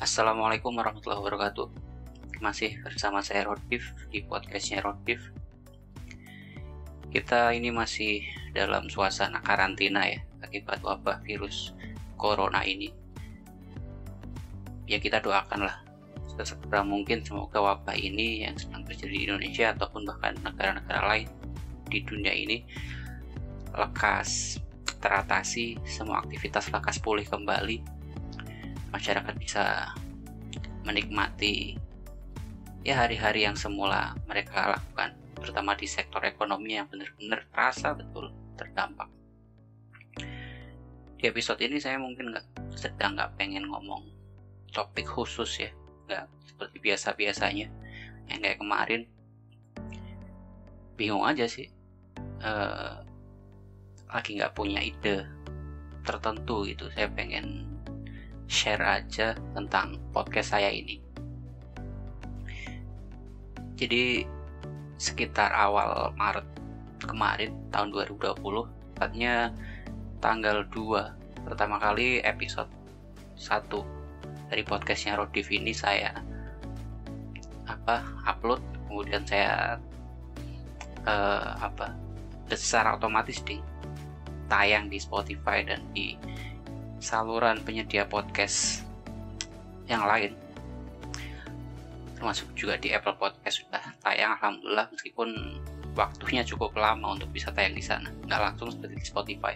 Assalamualaikum warahmatullahi wabarakatuh. Masih bersama saya Rodif di podcastnya Rodif Kita ini masih dalam suasana karantina ya Akibat wabah virus corona ini. Ya kita doakanlah Sesegera mungkin semoga wabah ini yang sedang terjadi di Indonesia Ataupun bahkan negara-negara lain di dunia ini Lekas teratasi, semua aktivitas lekas pulih kembali masyarakat bisa menikmati ya hari-hari yang semula mereka lakukan terutama di sektor ekonomi yang benar-benar terasa betul terdampak. Di episode ini saya mungkin nggak sedang nggak pengen ngomong topik khusus ya nggak seperti biasa-biasanya yang kayak kemarin. Bingung aja sih uh, lagi nggak punya ide tertentu gitu. Saya pengen share aja tentang podcast saya ini. Jadi sekitar awal Maret kemarin tahun 2020, tepatnya tanggal 2 pertama kali episode 1 dari podcastnya Rodif ini saya apa upload kemudian saya uh, apa secara otomatis ding tayang di Spotify dan di saluran penyedia podcast yang lain. Termasuk juga di Apple Podcast. Sudah tayang alhamdulillah meskipun waktunya cukup lama untuk bisa tayang di sana. Nggak langsung seperti di Spotify.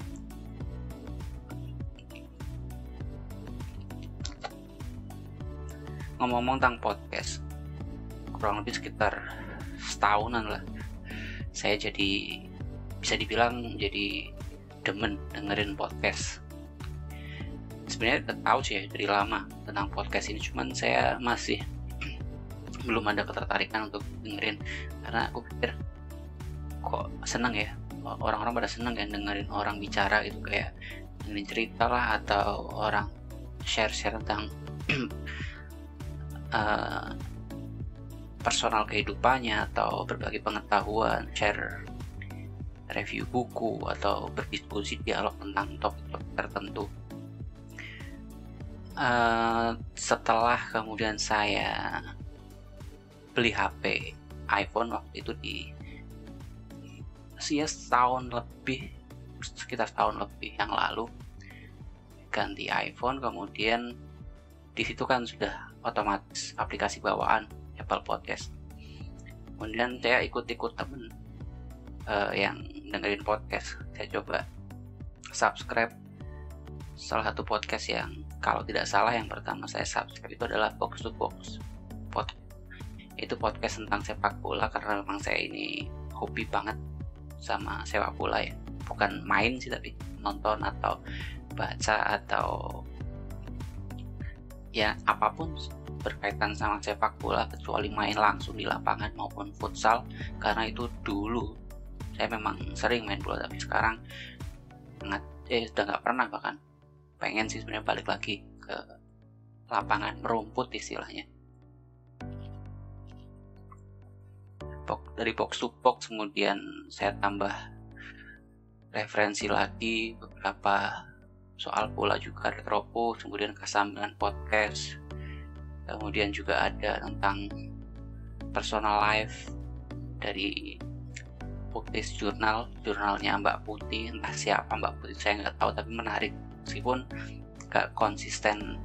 Ngomong-ngomong tentang podcast kurang lebih sekitar setahunan lah. Saya jadi bisa dibilang jadi demen dengerin podcast sebenarnya udah tahu sih ya dari lama tentang podcast ini. Cuman saya masih belum ada ketertarikan untuk dengerin. Karena aku pikir kok seneng ya orang-orang pada seneng kan dengerin orang bicara gitu. Kayak dengerin cerita lah atau orang share-share tentang uh, personal kehidupannya atau berbagi pengetahuan share review buku atau berdiskusi dialog tentang topik-topik tertentu uh, setelah kemudian saya beli HP iPhone waktu itu di usia setahun lebih sekitar setahun lebih yang lalu ganti iPhone kemudian di situ kan sudah otomatis aplikasi bawaan Apple Podcast. Kemudian saya ikut-ikut temen uh, yang dengerin podcast. Saya coba subscribe salah satu podcast yang kalau tidak salah yang pertama saya subscribe itu adalah Box to Box. Pod itu podcast tentang sepak bola karena memang saya ini hobi banget sama sepak bola ya. Bukan main sih tapi nonton atau baca atau ya apa pun berkaitan sama sepak bola kecuali main langsung di lapangan maupun futsal. Karena itu dulu saya memang sering main bola tapi sekarang sangat eh sudah nggak pernah bahkan pengen sih sebenarnya balik lagi ke lapangan merumput istilahnya. Dari box to box kemudian saya tambah referensi lagi beberapa soal bola juga retropus kemudian kesambilan podcast kemudian juga ada tentang personal life dari Putih Jurnal jurnalnya Mbak Putih entah siapa Mbak Putih saya nggak tahu tapi menarik meskipun gak konsisten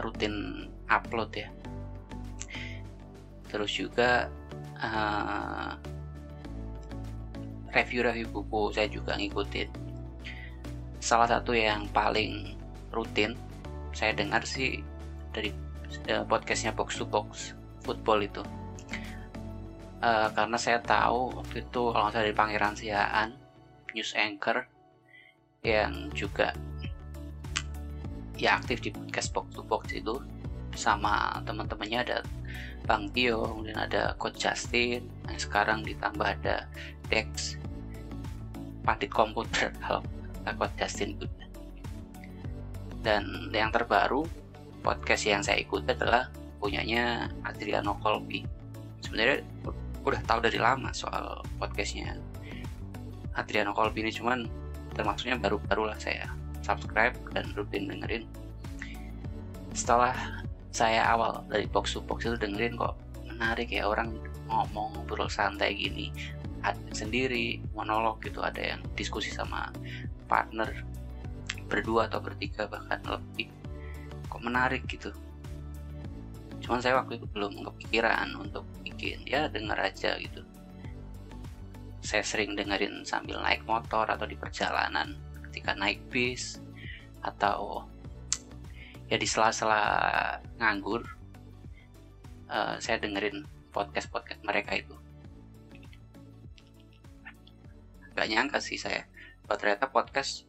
rutin upload ya. Terus juga uh, review-review buku saya juga ngikutin. Salah satu yang paling rutin saya dengar sih dari uh, podcastnya Box to Box Football itu. Uh, karena saya tahu waktu itu kalau saya dari Pangeran Siaan news anchor yang juga ya aktif di podcast box to box itu sama teman-temannya ada Bang Tio, kemudian ada Coach Justin, nah sekarang ditambah ada Dex, Padit Komputer kalau Coach Justin itu. Dan yang terbaru podcast yang saya ikuti adalah punyanya Adriano Colby. Sebenarnya udah tahu dari lama soal podcastnya Adriano Colby ini cuman termasuknya baru-baru lah saya subscribe dan rutin dengerin. Setelah saya awal dari box to box itu dengerin kok menarik ya orang ngomong ngobrol santai gini. Sendiri monolog gitu ada yang diskusi sama partner berdua atau bertiga bahkan lebih. Kok menarik gitu. Cuman saya waktu itu belum kepikiran untuk bikin. Ya denger aja gitu. Saya sering dengerin sambil naik motor atau di perjalanan ketika naik bis atau ya di sela-sela nganggur uh, saya dengerin podcast podcast mereka itu. Gak nyangka sih saya bahwa ternyata podcast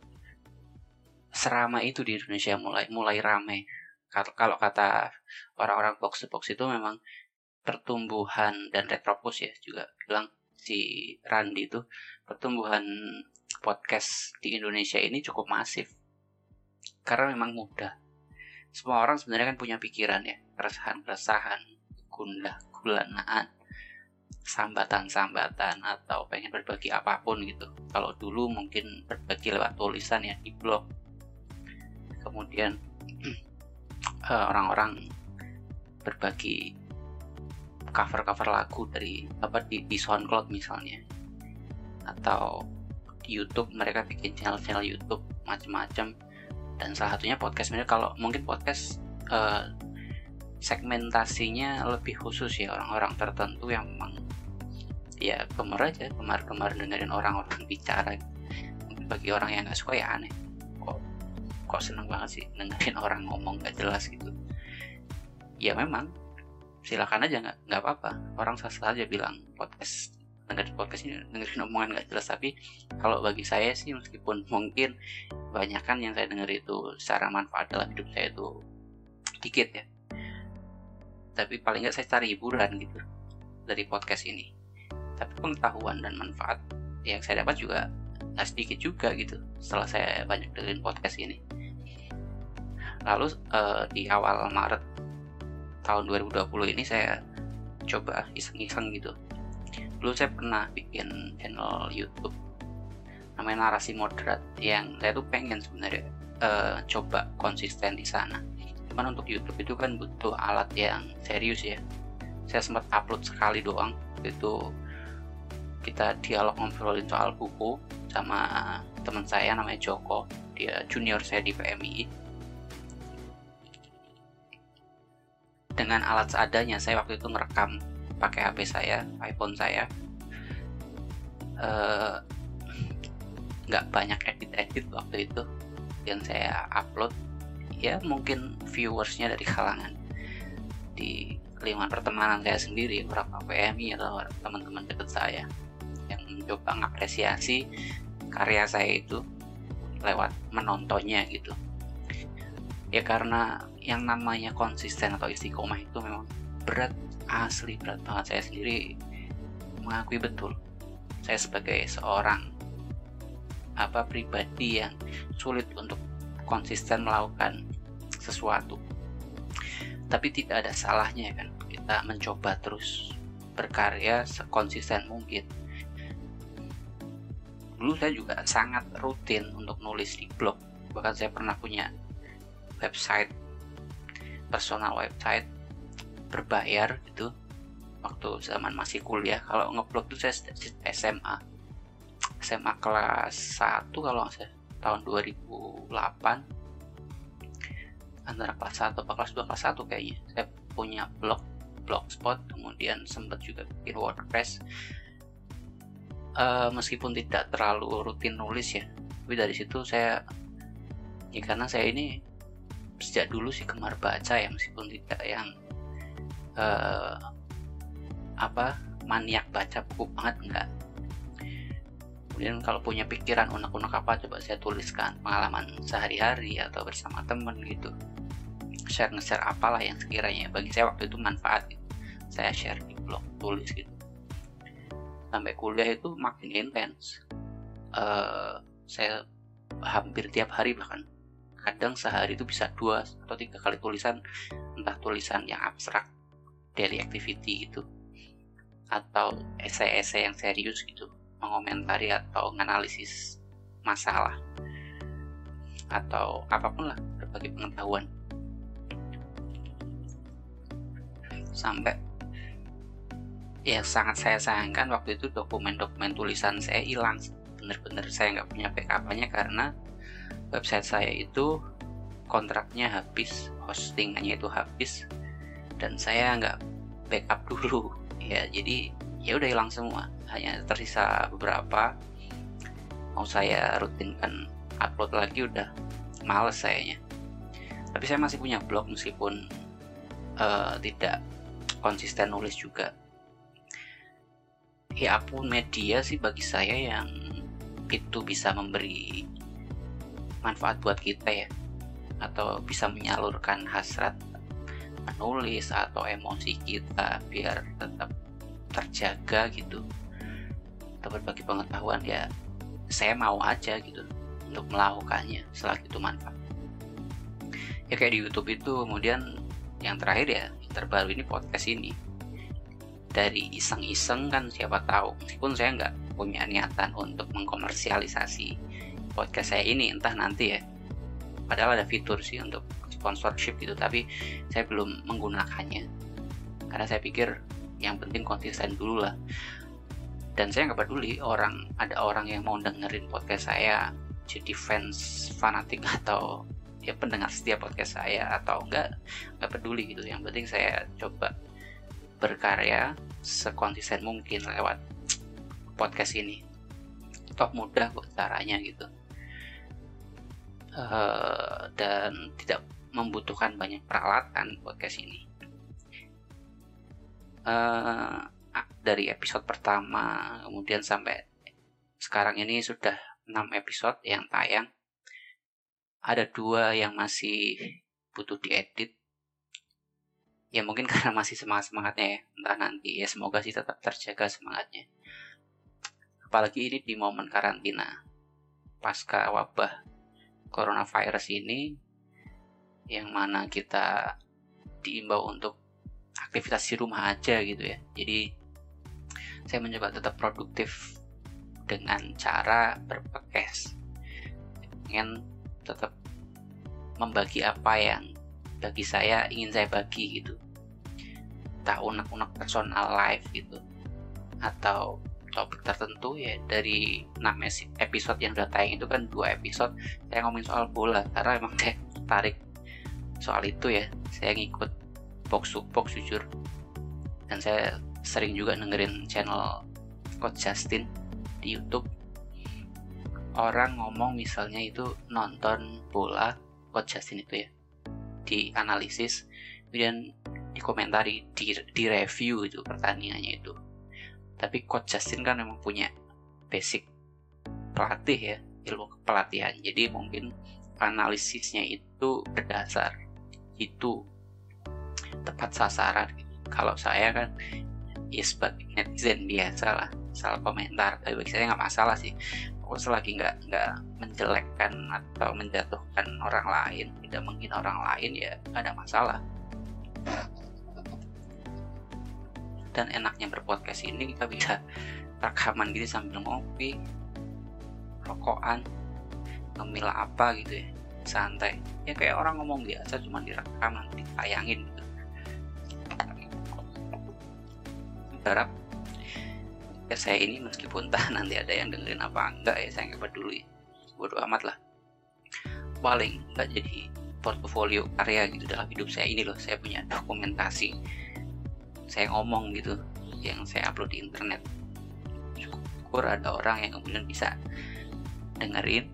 serama itu di Indonesia mulai mulai rame. Kalau kata orang-orang box to box itu memang pertumbuhan dan retropus ya juga bilang si Randy itu pertumbuhan podcast di Indonesia ini cukup masif. Karena memang mudah. Semua orang sebenarnya kan punya pikiran ya. Keresahan-keresahan gundah gulanaan sambatan-sambatan atau pengen berbagi apa pun gitu. Kalau dulu mungkin berbagi lewat tulisan ya di blog. Kemudian eh, orang-orang berbagi cover-cover lagu dari apa di, di SoundCloud misalnya. Atau YouTube mereka bikin channel-channel YouTube macam-macam dan salah satunya podcast. Mereka kalau mungkin podcast uh, segmentasinya lebih khusus ya orang-orang tertentu yang memang ya gemar aja gemar-gemar dengerin orang-orang bicara. Mungkin bagi orang yang nggak suka ya aneh. Kok kok seneng banget sih dengerin orang ngomong gak jelas gitu. Ya memang silakan aja nggak nggak apa-apa. Orang sah saja bilang podcast dengerin podcast ini dengerin omongan nggak jelas. Tapi kalau bagi saya sih meskipun mungkin banyak kan yang saya denger itu secara manfaat dalam hidup saya itu dikit ya. Tapi paling nggak saya cari hiburan gitu dari podcast ini. Tapi pengetahuan dan manfaat yang saya dapat juga nggak sedikit juga gitu setelah saya banyak dengerin podcast ini. Lalu uh, di awal Maret tahun 2020 ini saya coba iseng-iseng gitu dulu saya pernah bikin channel YouTube namanya narasi moderat yang saya tuh pengen sebenarnya uh, coba konsisten di sana. Cuman untuk YouTube itu kan butuh alat yang serius ya. Saya sempat upload sekali doang. Itu kita dialog ngobrolin soal buku sama teman saya namanya Joko. Dia junior saya di PMI dengan alat seadanya saya waktu itu ngerekam pakai HP saya iPhone saya eh, nggak uh, banyak edit-edit waktu itu yang saya upload. Ya mungkin viewersnya dari kalangan di lingkungan pertemanan saya sendiri beberapa PMI atau teman-teman dekat saya yang mencoba mengapresiasi karya saya itu lewat menontonnya gitu. Ya karena yang namanya konsisten atau istiqomah itu memang berat asli berat banget. Saya sendiri mengakui betul. Saya sebagai seorang apa pribadi yang sulit untuk konsisten melakukan sesuatu. Tapi tidak ada salahnya kan kita mencoba terus berkarya sekonsisten mungkin. Dulu saya juga sangat rutin untuk nulis di blog. Bahkan saya pernah punya website personal website berbayar gitu waktu zaman masih kuliah. Kalau ngeblog tuh saya SMA SMA kelas 1 kalau salah tahun 2008 antara kelas 1 atau kelas 2 kelas 1 kayaknya. Saya punya blog blogspot kemudian sempat juga bikin wordpress. Uh, meskipun tidak terlalu rutin nulis ya tapi dari situ saya ya karena saya ini sejak dulu sih gemar baca ya meskipun tidak yang uh, apa maniak baca buku banget enggak. Kemudian kalau punya pikiran unek-unek apa coba saya tuliskan pengalaman sehari-hari atau bersama temen gitu. Share nge-share apalah yang sekiranya bagi saya waktu itu manfaat gitu. saya share di blog tulis gitu. Sampai kuliah itu makin intens. Uh, saya hampir tiap hari bahkan. Kadang sehari itu bisa dua atau tiga kali tulisan entah tulisan yang abstrak daily activity gitu. Atau esai-esai yang serius gitu mengomentari atau menganalisis masalah. Atau apa pun lah berbagai pengetahuan. Sampai ya sangat saya sayangkan waktu itu dokumen-dokumen tulisan saya hilang. Bener-bener saya nggak punya backup-nya karena website saya itu kontraknya habis hostingannya itu habis dan saya nggak backup dulu. Ya jadi ya udah hilang semua. Hanya tersisa beberapa. Mau saya rutinkan upload lagi udah males sayanya. Tapi saya masih punya blog meskipun uh, tidak konsisten nulis juga. Ya pun media sih bagi saya yang itu bisa memberi manfaat buat kita ya. Atau bisa menyalurkan hasrat menulis atau emosi kita biar tetap terjaga gitu. Atau berbagi pengetahuan ya saya mau aja gitu untuk melakukannya selagi itu manfaat. Ya kayak di YouTube itu kemudian yang terakhir ya yang terbaru ini podcast ini. Dari iseng-iseng kan siapa tahu. Meskipun saya nggak punya niatan untuk mengkomersialisasi podcast saya ini entah nanti ya. Padahal ada fitur sih untuk sponsorship gitu tapi saya belum menggunakannya. Karena saya pikir yang penting konsisten dulu lah. Dan saya nggak peduli orang ada orang yang mau dengerin podcast saya jadi fans fanatik atau ya pendengar setiap podcast saya atau enggak nggak peduli gitu. Yang penting saya coba berkarya sekonsisten mungkin lewat podcast ini. Toh mudah kok caranya gitu. Uh, dan tidak membutuhkan banyak peralatan podcast ini. Uh, dari episode pertama kemudian sampai sekarang ini sudah 6 episode yang tayang. Ada dua yang masih butuh diedit. Ya mungkin karena masih semangat-semangatnya ya. Entah nanti ya semoga sih tetap terjaga semangatnya. Apalagi ini di momen karantina. Pasca wabah coronavirus ini yang mana kita diimbau untuk aktivitas di rumah aja gitu ya. Jadi saya mencoba tetap produktif dengan cara berpodcast ingin tetap membagi apa yang bagi saya ingin saya bagi gitu. Tak unek-unek personal life gitu atau topik tertentu ya dari 6 episode yang udah tayang itu kan dua episode saya ngomongin soal bola karena emang saya tarik soal itu ya. Saya ngikut box to box jujur. Dan saya sering juga dengerin channel Coach Justin di YouTube. Orang ngomong misalnya itu nonton bola Coach Justin itu ya di analisis kemudian dikomentari di, di review itu pertandingannya itu. Tapi Coach Justin kan memang punya basic pelatih ya ilmu pelatihan. Jadi mungkin analisisnya itu berdasar itu tepat sasaran. Kalau saya kan ya sebagai netizen biasa lah salah komentar. Tapi bagi saya nggak masalah sih. Pokoknya selagi nggak nggak menjelekkan atau menjatuhkan orang lain tidak menghina orang lain ya nggak ada masalah. Dan enaknya berpodcast ini kita bisa rekaman gitu sambil ngopi rokokan ngemil apa gitu ya santai. Ya kayak orang ngomong biasa cuma direkam nanti tayangin gitu. Harap ya saya ini meskipun tak nanti ada yang dengerin apa enggak ya saya nggak peduli. Bodo amat lah. Paling nggak jadi portofolio karya gitu dalam hidup saya ini loh. Saya punya dokumentasi. Saya ngomong gitu yang saya upload di internet. Syukur ada orang yang kemudian bisa dengerin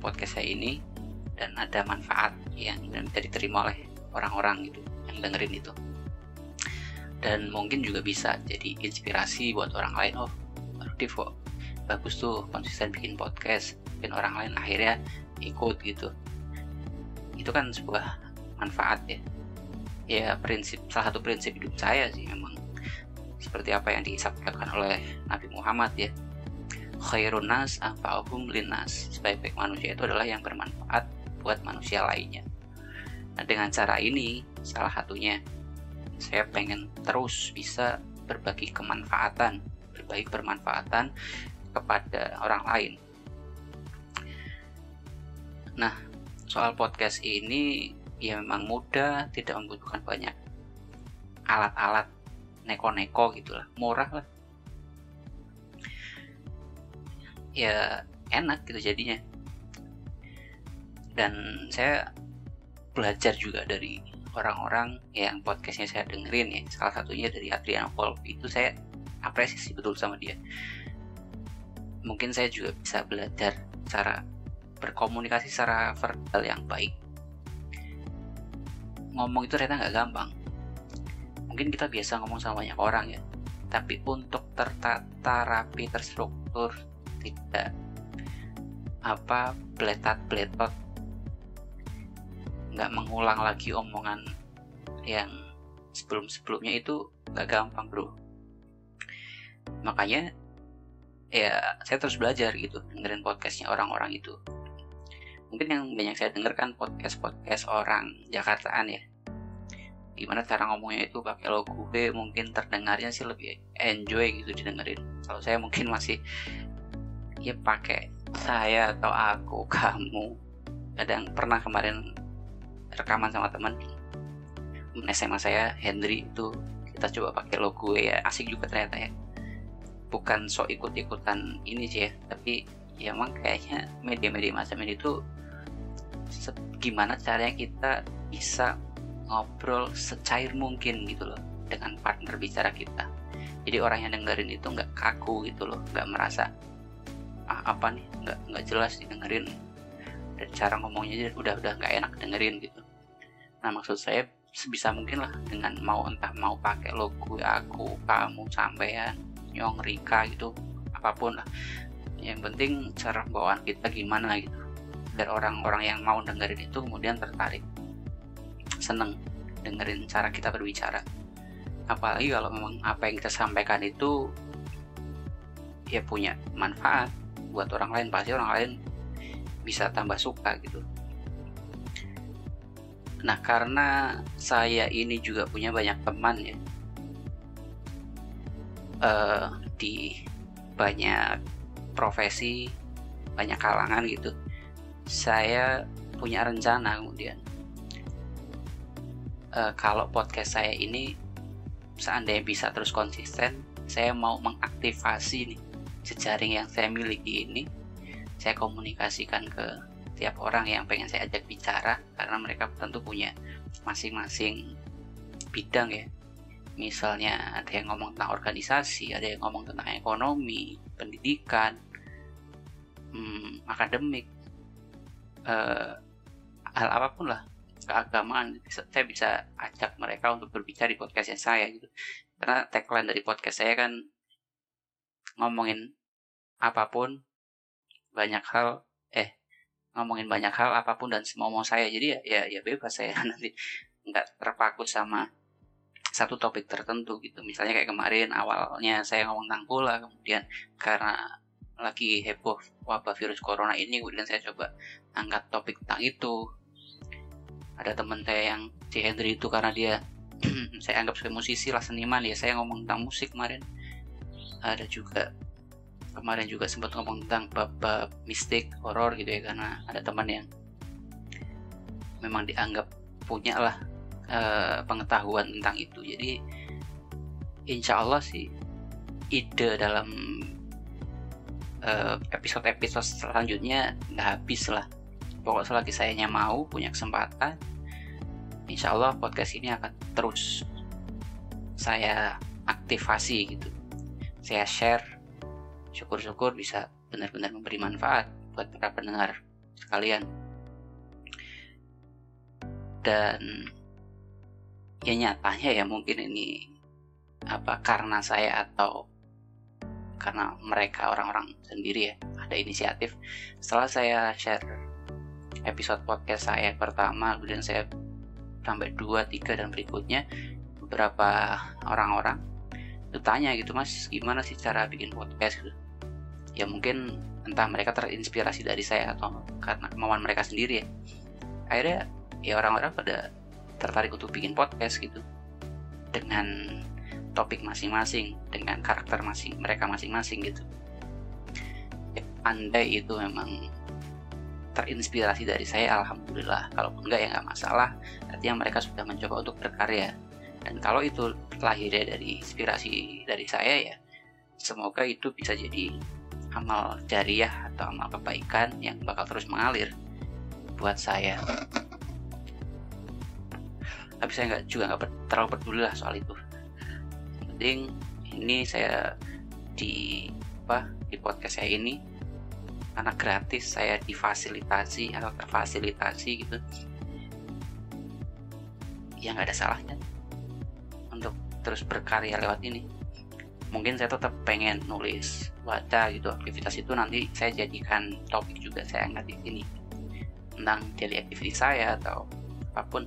podcast saya ini dan ada manfaat yang bisa diterima oleh orang-orang gitu yang dengerin itu. Dan mungkin juga bisa jadi inspirasi buat orang lain. Oh produktif kok bagus tuh konsisten bikin podcast bikin orang lain akhirnya ikut gitu. Itu kan sebuah manfaat ya. Ya prinsip salah satu prinsip hidup saya sih memang. Seperti apa yang disabdakan oleh Nabi Muhammad ya. Khairun nas anfa'uhum linnas. Sebaik-baik manusia itu adalah yang bermanfaat buat manusia lainnya. Nah, dengan cara ini, salah satunya saya pengen terus bisa berbagi kemanfaatan, berbagi bermanfaatan kepada orang lain. Nah, soal podcast ini ya memang mudah, tidak membutuhkan banyak alat-alat neko-neko gitulah murah lah ya enak gitu jadinya dan saya belajar juga dari orang-orang yang podcastnya saya dengerin ya. Salah satunya dari Adrian Wolf itu saya apresiasi betul sama dia. Mungkin saya juga bisa belajar cara berkomunikasi secara verbal yang baik. Ngomong itu ternyata nggak gampang. Mungkin kita biasa ngomong sama banyak orang ya. Tapi untuk tertata rapi terstruktur tidak apa beletat beletot nggak mengulang lagi omongan yang sebelum sebelumnya itu nggak gampang bro. Makanya ya saya terus belajar gitu dengerin podcastnya orang-orang itu. Mungkin yang banyak saya dengarkan podcast podcast orang Jakartaan ya. Gimana cara ngomongnya itu pakai lo gue mungkin terdengarnya sih lebih enjoy gitu didengerin. Kalau saya mungkin masih ya pakai saya atau aku kamu. Kadang pernah kemarin rekaman sama teman. SMA saya Henry itu kita coba pakai lo gue ya asik juga ternyata ya. Bukan so ikut-ikutan ini sih ya tapi ya emang kayaknya media-media macam ini tuh gimana caranya kita bisa ngobrol secair mungkin gitu loh dengan partner bicara kita. Jadi orang yang dengerin itu nggak kaku gitu loh nggak merasa ah, apa nih? Nggak nggak jelas dengerin dan cara ngomongnya udah udah nggak enak dengerin gitu nah maksud saya sebisa mungkin lah dengan mau entah mau pakai logo aku kamu sampean nyong Rika gitu apa pun lah. Yang penting cara bawaan kita gimana gitu. Biar orang-orang yang mau dengerin itu kemudian tertarik seneng dengerin cara kita berbicara. Apalagi kalau memang apa yang kita sampaikan itu ya punya manfaat buat orang lain. Pasti orang lain bisa tambah suka gitu nah karena saya ini juga punya banyak teman ya uh, di banyak profesi banyak kalangan gitu saya punya rencana kemudian uh, kalau podcast saya ini seandainya bisa terus konsisten, saya mau mengaktifasi nih jejaring yang saya miliki ini. Saya komunikasikan ke tiap orang yang pengen saya ajak bicara karena mereka tentu punya masing-masing bidang ya. Misalnya ada yang ngomong tentang organisasi, ada yang ngomong tentang ekonomi, pendidikan, hmm, akademik, uh, hal apa pun lah keagamaan saya bisa ajak mereka untuk berbicara di podcastnya saya gitu karena tagline dari podcast saya kan ngomongin apa pun banyak hal eh ngomongin banyak hal apa pun dan semua mau saya. Jadi ya ya, ya bebas saya. Nanti nggak terpaku sama satu topik tertentu gitu. Misalnya kayak kemarin awalnya saya ngomong tentang bola kemudian karena lagi heboh wabah virus corona ini kemudian saya coba angkat topik tentang itu. Ada teman saya yang si Henry itu karena dia saya anggap sebagai musisi lah seniman ya. Saya ngomong tentang musik kemarin. Ada juga kemarin juga sempat ngomong tentang bab-bab mistik horor gitu ya karena ada teman yang memang dianggap punya lah uh, pengetahuan tentang itu. Jadi insya Allah sih ide dalam uh, episode-episode selanjutnya nggak habis lah. Pokok selagi sayanya mau punya kesempatan insya Allah podcast ini akan terus saya aktifasi gitu. Saya share syukur-syukur bisa benar-benar memberi manfaat buat para pendengar sekalian. Dan ya nyatanya ya mungkin ini apa karena saya atau karena mereka orang-orang sendiri ya ada inisiatif. Setelah saya share episode podcast saya pertama kemudian saya sampai 2, 3 dan berikutnya beberapa orang-orang tanya gitu mas gimana sih cara bikin podcast? Gitu. Ya mungkin entah mereka terinspirasi dari saya atau karena kemauan mereka sendiri ya. Akhirnya ya orang-orang pada tertarik untuk bikin podcast gitu. Dengan topik masing-masing dengan karakter masing mereka masing-masing gitu. Ya, andai itu memang terinspirasi dari saya alhamdulillah. Kalaupun enggak ya nggak masalah. Artinya mereka sudah mencoba untuk berkarya. Dan kalau itu lahirnya dari inspirasi dari saya ya. Semoga itu bisa jadi amal jariah atau amal kebaikan yang bakal terus mengalir buat saya. Tapi saya nggak juga nggak terlalu peduli lah soal itu. Penting ini saya di apa di podcast saya ini karena gratis saya difasilitasi atau terfasilitasi gitu. Ya nggak ada salahnya terus berkarya lewat ini. Mungkin saya tetap pengen nulis baca gitu aktivitas itu nanti saya jadikan topik juga saya angkat di sini. Tentang daily activity saya atau apa pun.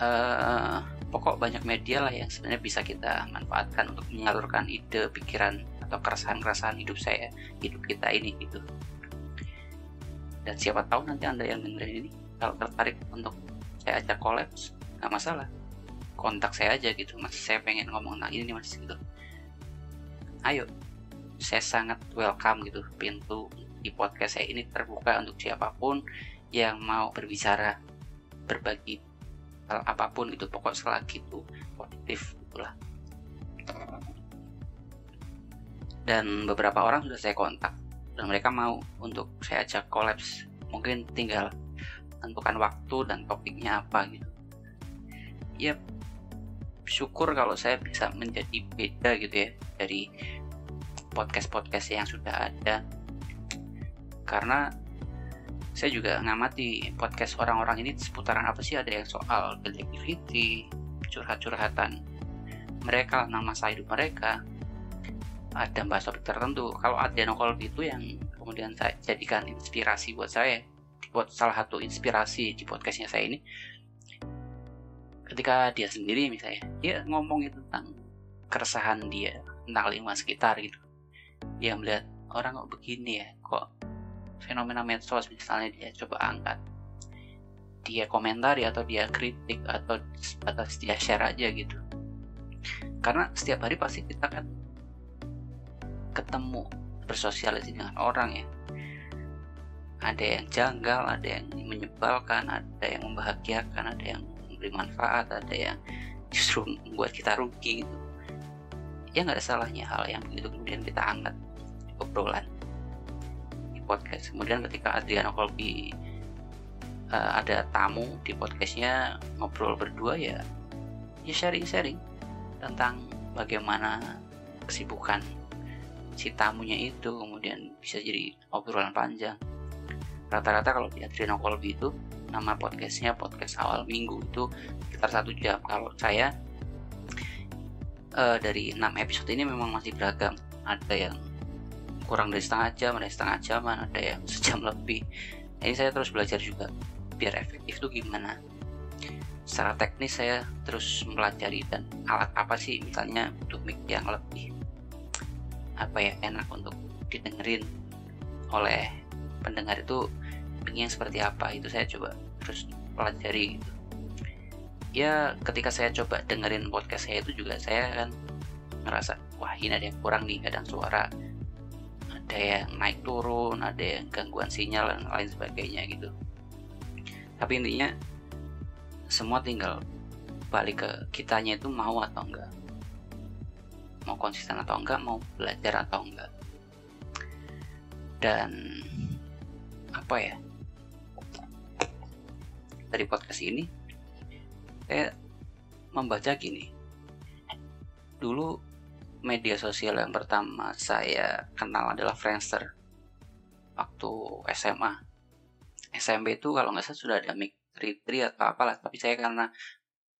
Uh, pokok banyak media lah yang sebenarnya bisa kita manfaatkan untuk menyalurkan ide pikiran atau keresahan-keresahan hidup saya hidup kita ini gitu. Dan siapa tahu nanti anda yang dengerin ini kalau tertarik untuk saya ajak kolaps. Nggak masalah kontak saya aja gitu. Mas saya pengen ngomong tentang ini mas gitu. Ayo saya sangat welcome gitu pintu di podcast saya ini terbuka untuk siapa pun yang mau berbicara berbagi hal apa pun itu pokok selagi itu positif itulah dan beberapa orang sudah saya kontak dan mereka mau untuk saya ajak kolaps. Mungkin tinggal tentukan waktu dan topiknya apa gitu. Ya syukur kalau saya bisa menjadi beda gitu ya dari podcast-podcast yang sudah ada. Karena saya juga ngamati podcast orang-orang ini seputaran apa sih? Ada yang soal activity curhat-curhatan mereka nama masa hidup mereka. Ada bahas topik tertentu. Kalau ada nongol itu yang kemudian saya jadikan inspirasi buat saya buat salah satu inspirasi di podcastnya saya ini ketika dia sendiri misalnya dia ngomong itu tentang keresahan dia tentang lingkungan sekitar gitu. Dia melihat orang kok begini ya kok fenomena medsos misalnya dia coba angkat. Dia komentari atau dia kritik atau atas dia share aja gitu. Karena setiap hari pasti kita kan ketemu bersosialisasi dengan orang ya. Ada yang janggal ada yang menyebalkan ada yang membahagiakan ada yang memberi manfaat ada yang justru membuat kita rugi gitu. Ya nggak ada salahnya hal yang begitu kemudian kita angkat di obrolan di podcast. Kemudian ketika Adriano Colby uh, ada tamu di podcastnya ngobrol berdua ya ya sharing-sharing tentang bagaimana kesibukan si tamunya itu kemudian bisa jadi obrolan panjang. Rata-rata kalau di Adriano Colby itu nama podcastnya podcast awal minggu itu sekitar satu jam. Kalau saya uh, dari 6 episode ini memang masih beragam. Ada yang kurang dari setengah jam ada yang setengah jam ada yang sejam lebih. Ini saya terus belajar juga biar efektif tuh gimana. Secara teknis saya terus mempelajari dan alat apa sih misalnya untuk mic yang lebih apa ya enak untuk didengerin oleh pendengar itu yang seperti apa itu saya coba terus pelajari gitu. Ya ketika saya coba dengerin podcast saya itu juga saya kan ngerasa wah ini ada yang kurang nih kadang suara ada yang naik turun ada yang gangguan sinyal dan lain sebagainya gitu. Tapi intinya semua tinggal balik ke kitanya itu mau atau enggak. Mau konsisten atau enggak mau belajar atau enggak. Dan apa ya dari podcast ini saya membaca gini. Dulu media sosial yang pertama saya kenal adalah Friendster. Waktu SMA SMP itu kalau nggak salah sudah ada mic 3 atau apalah tapi saya karena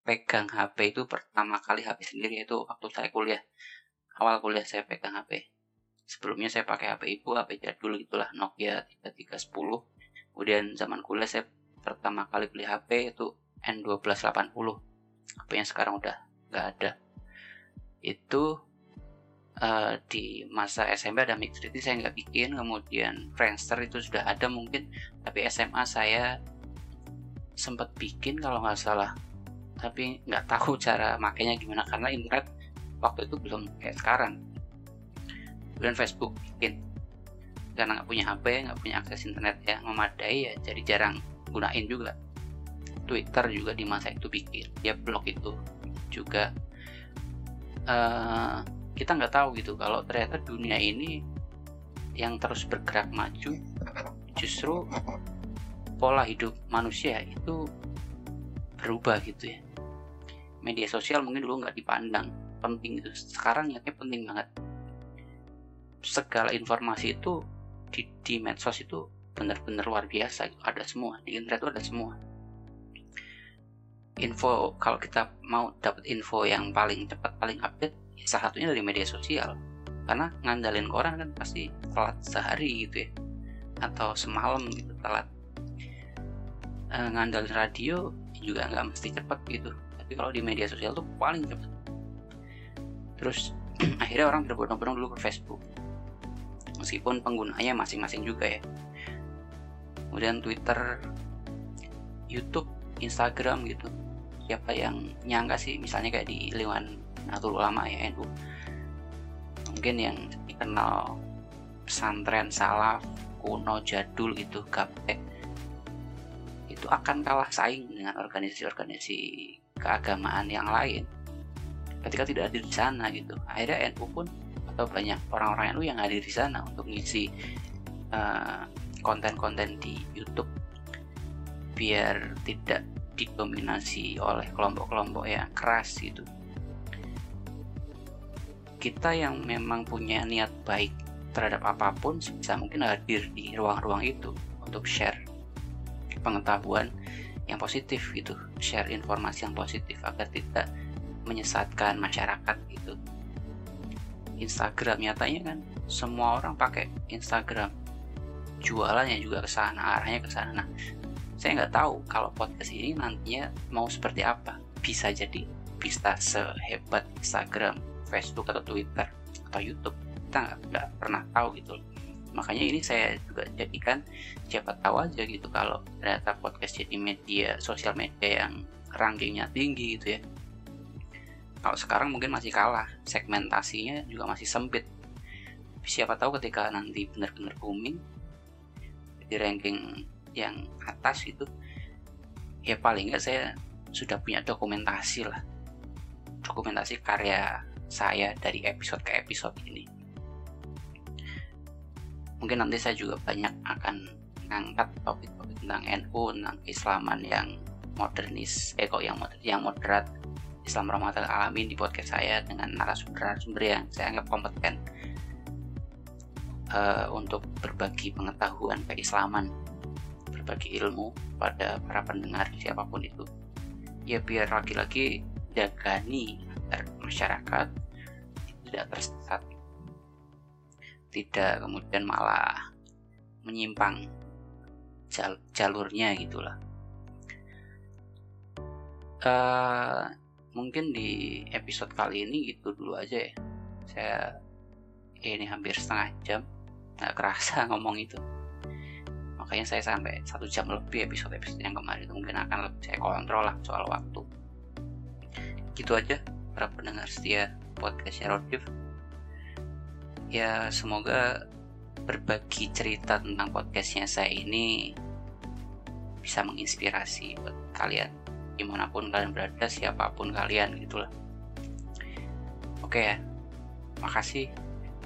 pegang HP itu pertama kali HP sendiri itu waktu saya kuliah. Awal kuliah saya pegang HP sebelumnya saya pakai HP ibu HP jadul gitulah Nokia 3310 kemudian zaman kuliah saya pertama kali beli HP itu N1280 HP yang sekarang udah nggak ada. Itu uh, di masa SMP ada Mix itu saya nggak bikin. Kemudian Friendster itu sudah ada mungkin. Tapi SMA saya sempat bikin kalau nggak salah. Tapi nggak tahu cara makainya gimana. Karena internet waktu itu belum kayak sekarang. Kemudian Facebook bikin. Karena nggak punya HP nggak punya akses internet yang memadai ya. Jadi jarang gunain juga. Twitter juga di masa itu bikin dia blog itu juga. Uh, kita nggak tahu gitu kalau ternyata dunia ini yang terus bergerak maju justru pola hidup manusia itu berubah gitu ya. Media sosial mungkin dulu nggak dipandang penting itu sekarang nyatanya penting banget. Segala informasi itu di, di medsos itu benar-benar luar biasa. Ada semua di internet itu ada semua. Info kalau kita mau dapat info yang paling cepat paling update ya salah satunya dari media sosial. Karena ngandalin koran kan pasti telat sehari gitu ya. Atau semalam gitu telat. E, ngandalin radio juga nggak mesti cepat gitu. Tapi kalau di media sosial tuh paling cepat terus akhirnya orang berbondong-bondong dulu ke Facebook. Meskipun penggunanya masing-masing juga ya kemudian Twitter YouTube Instagram gitu. Siapa yang nyangka sih misalnya kayak di lingkungan Nahdlatul Ulama ya NU mungkin yang dikenal pesantren salaf kuno jadul gitu gaptek. Itu akan kalah saing dengan organisasi-organisasi keagamaan yang lain. Ketika tidak hadir di sana gitu. Akhirnya NU pun atau banyak orang-orang NU yang hadir di sana untuk ngisi uh, konten-konten di YouTube biar tidak didominasi oleh kelompok-kelompok yang keras gitu. Kita yang memang punya niat baik terhadap apa pun sebisa mungkin hadir di ruang-ruang itu untuk share pengetahuan yang positif gitu share informasi yang positif agar tidak menyesatkan masyarakat gitu. Instagram nyatanya kan semua orang pakai Instagram jualannya juga ke sana arahnya ke sana. Nah saya nggak tahu kalau podcast ini nantinya mau seperti apa. Bisa jadi bisa sehebat Instagram Facebook atau Twitter atau YouTube. Kita nggak pernah tahu gitu makanya ini saya juga jadikan siapa tahu aja gitu kalau ternyata podcast jadi media sosial media yang rankingnya tinggi gitu ya. Kalau sekarang mungkin masih kalah segmentasinya juga masih sempit. Siapa tahu ketika nanti benar-benar booming di ranking yang atas itu ya paling nggak saya sudah punya dokumentasi lah. Dokumentasi karya saya dari episode ke episode ini. Mungkin nanti saya juga banyak akan mengangkat topik-topik tentang NU tentang keislaman yang modernis eh kok yang moder, yang moderat. Islam rahmatul alamin di podcast saya dengan narasumber-narasumber yang saya anggap kompeten uh, untuk berbagi pengetahuan keislaman berbagi ilmu pada para pendengar siapa pun itu. Ya biar lagi-lagi jagani agar masyarakat tidak tersesat tidak kemudian malah menyimpang jal jalurnya gitulah. Uh, mungkin di episode kali ini gitu dulu aja ya. Saya ini hampir setengah jam nggak kerasa ngomong itu. Makanya saya sampai satu jam lebih episode-episode yang kemarin itu mungkin akan saya kontrol lah soal waktu. Gitu aja para pendengar setia podcast Rodif ya semoga berbagi cerita tentang podcastnya saya ini bisa menginspirasi buat kalian di mana pun kalian berada siapa pun kalian gitulah. Oke ya makasih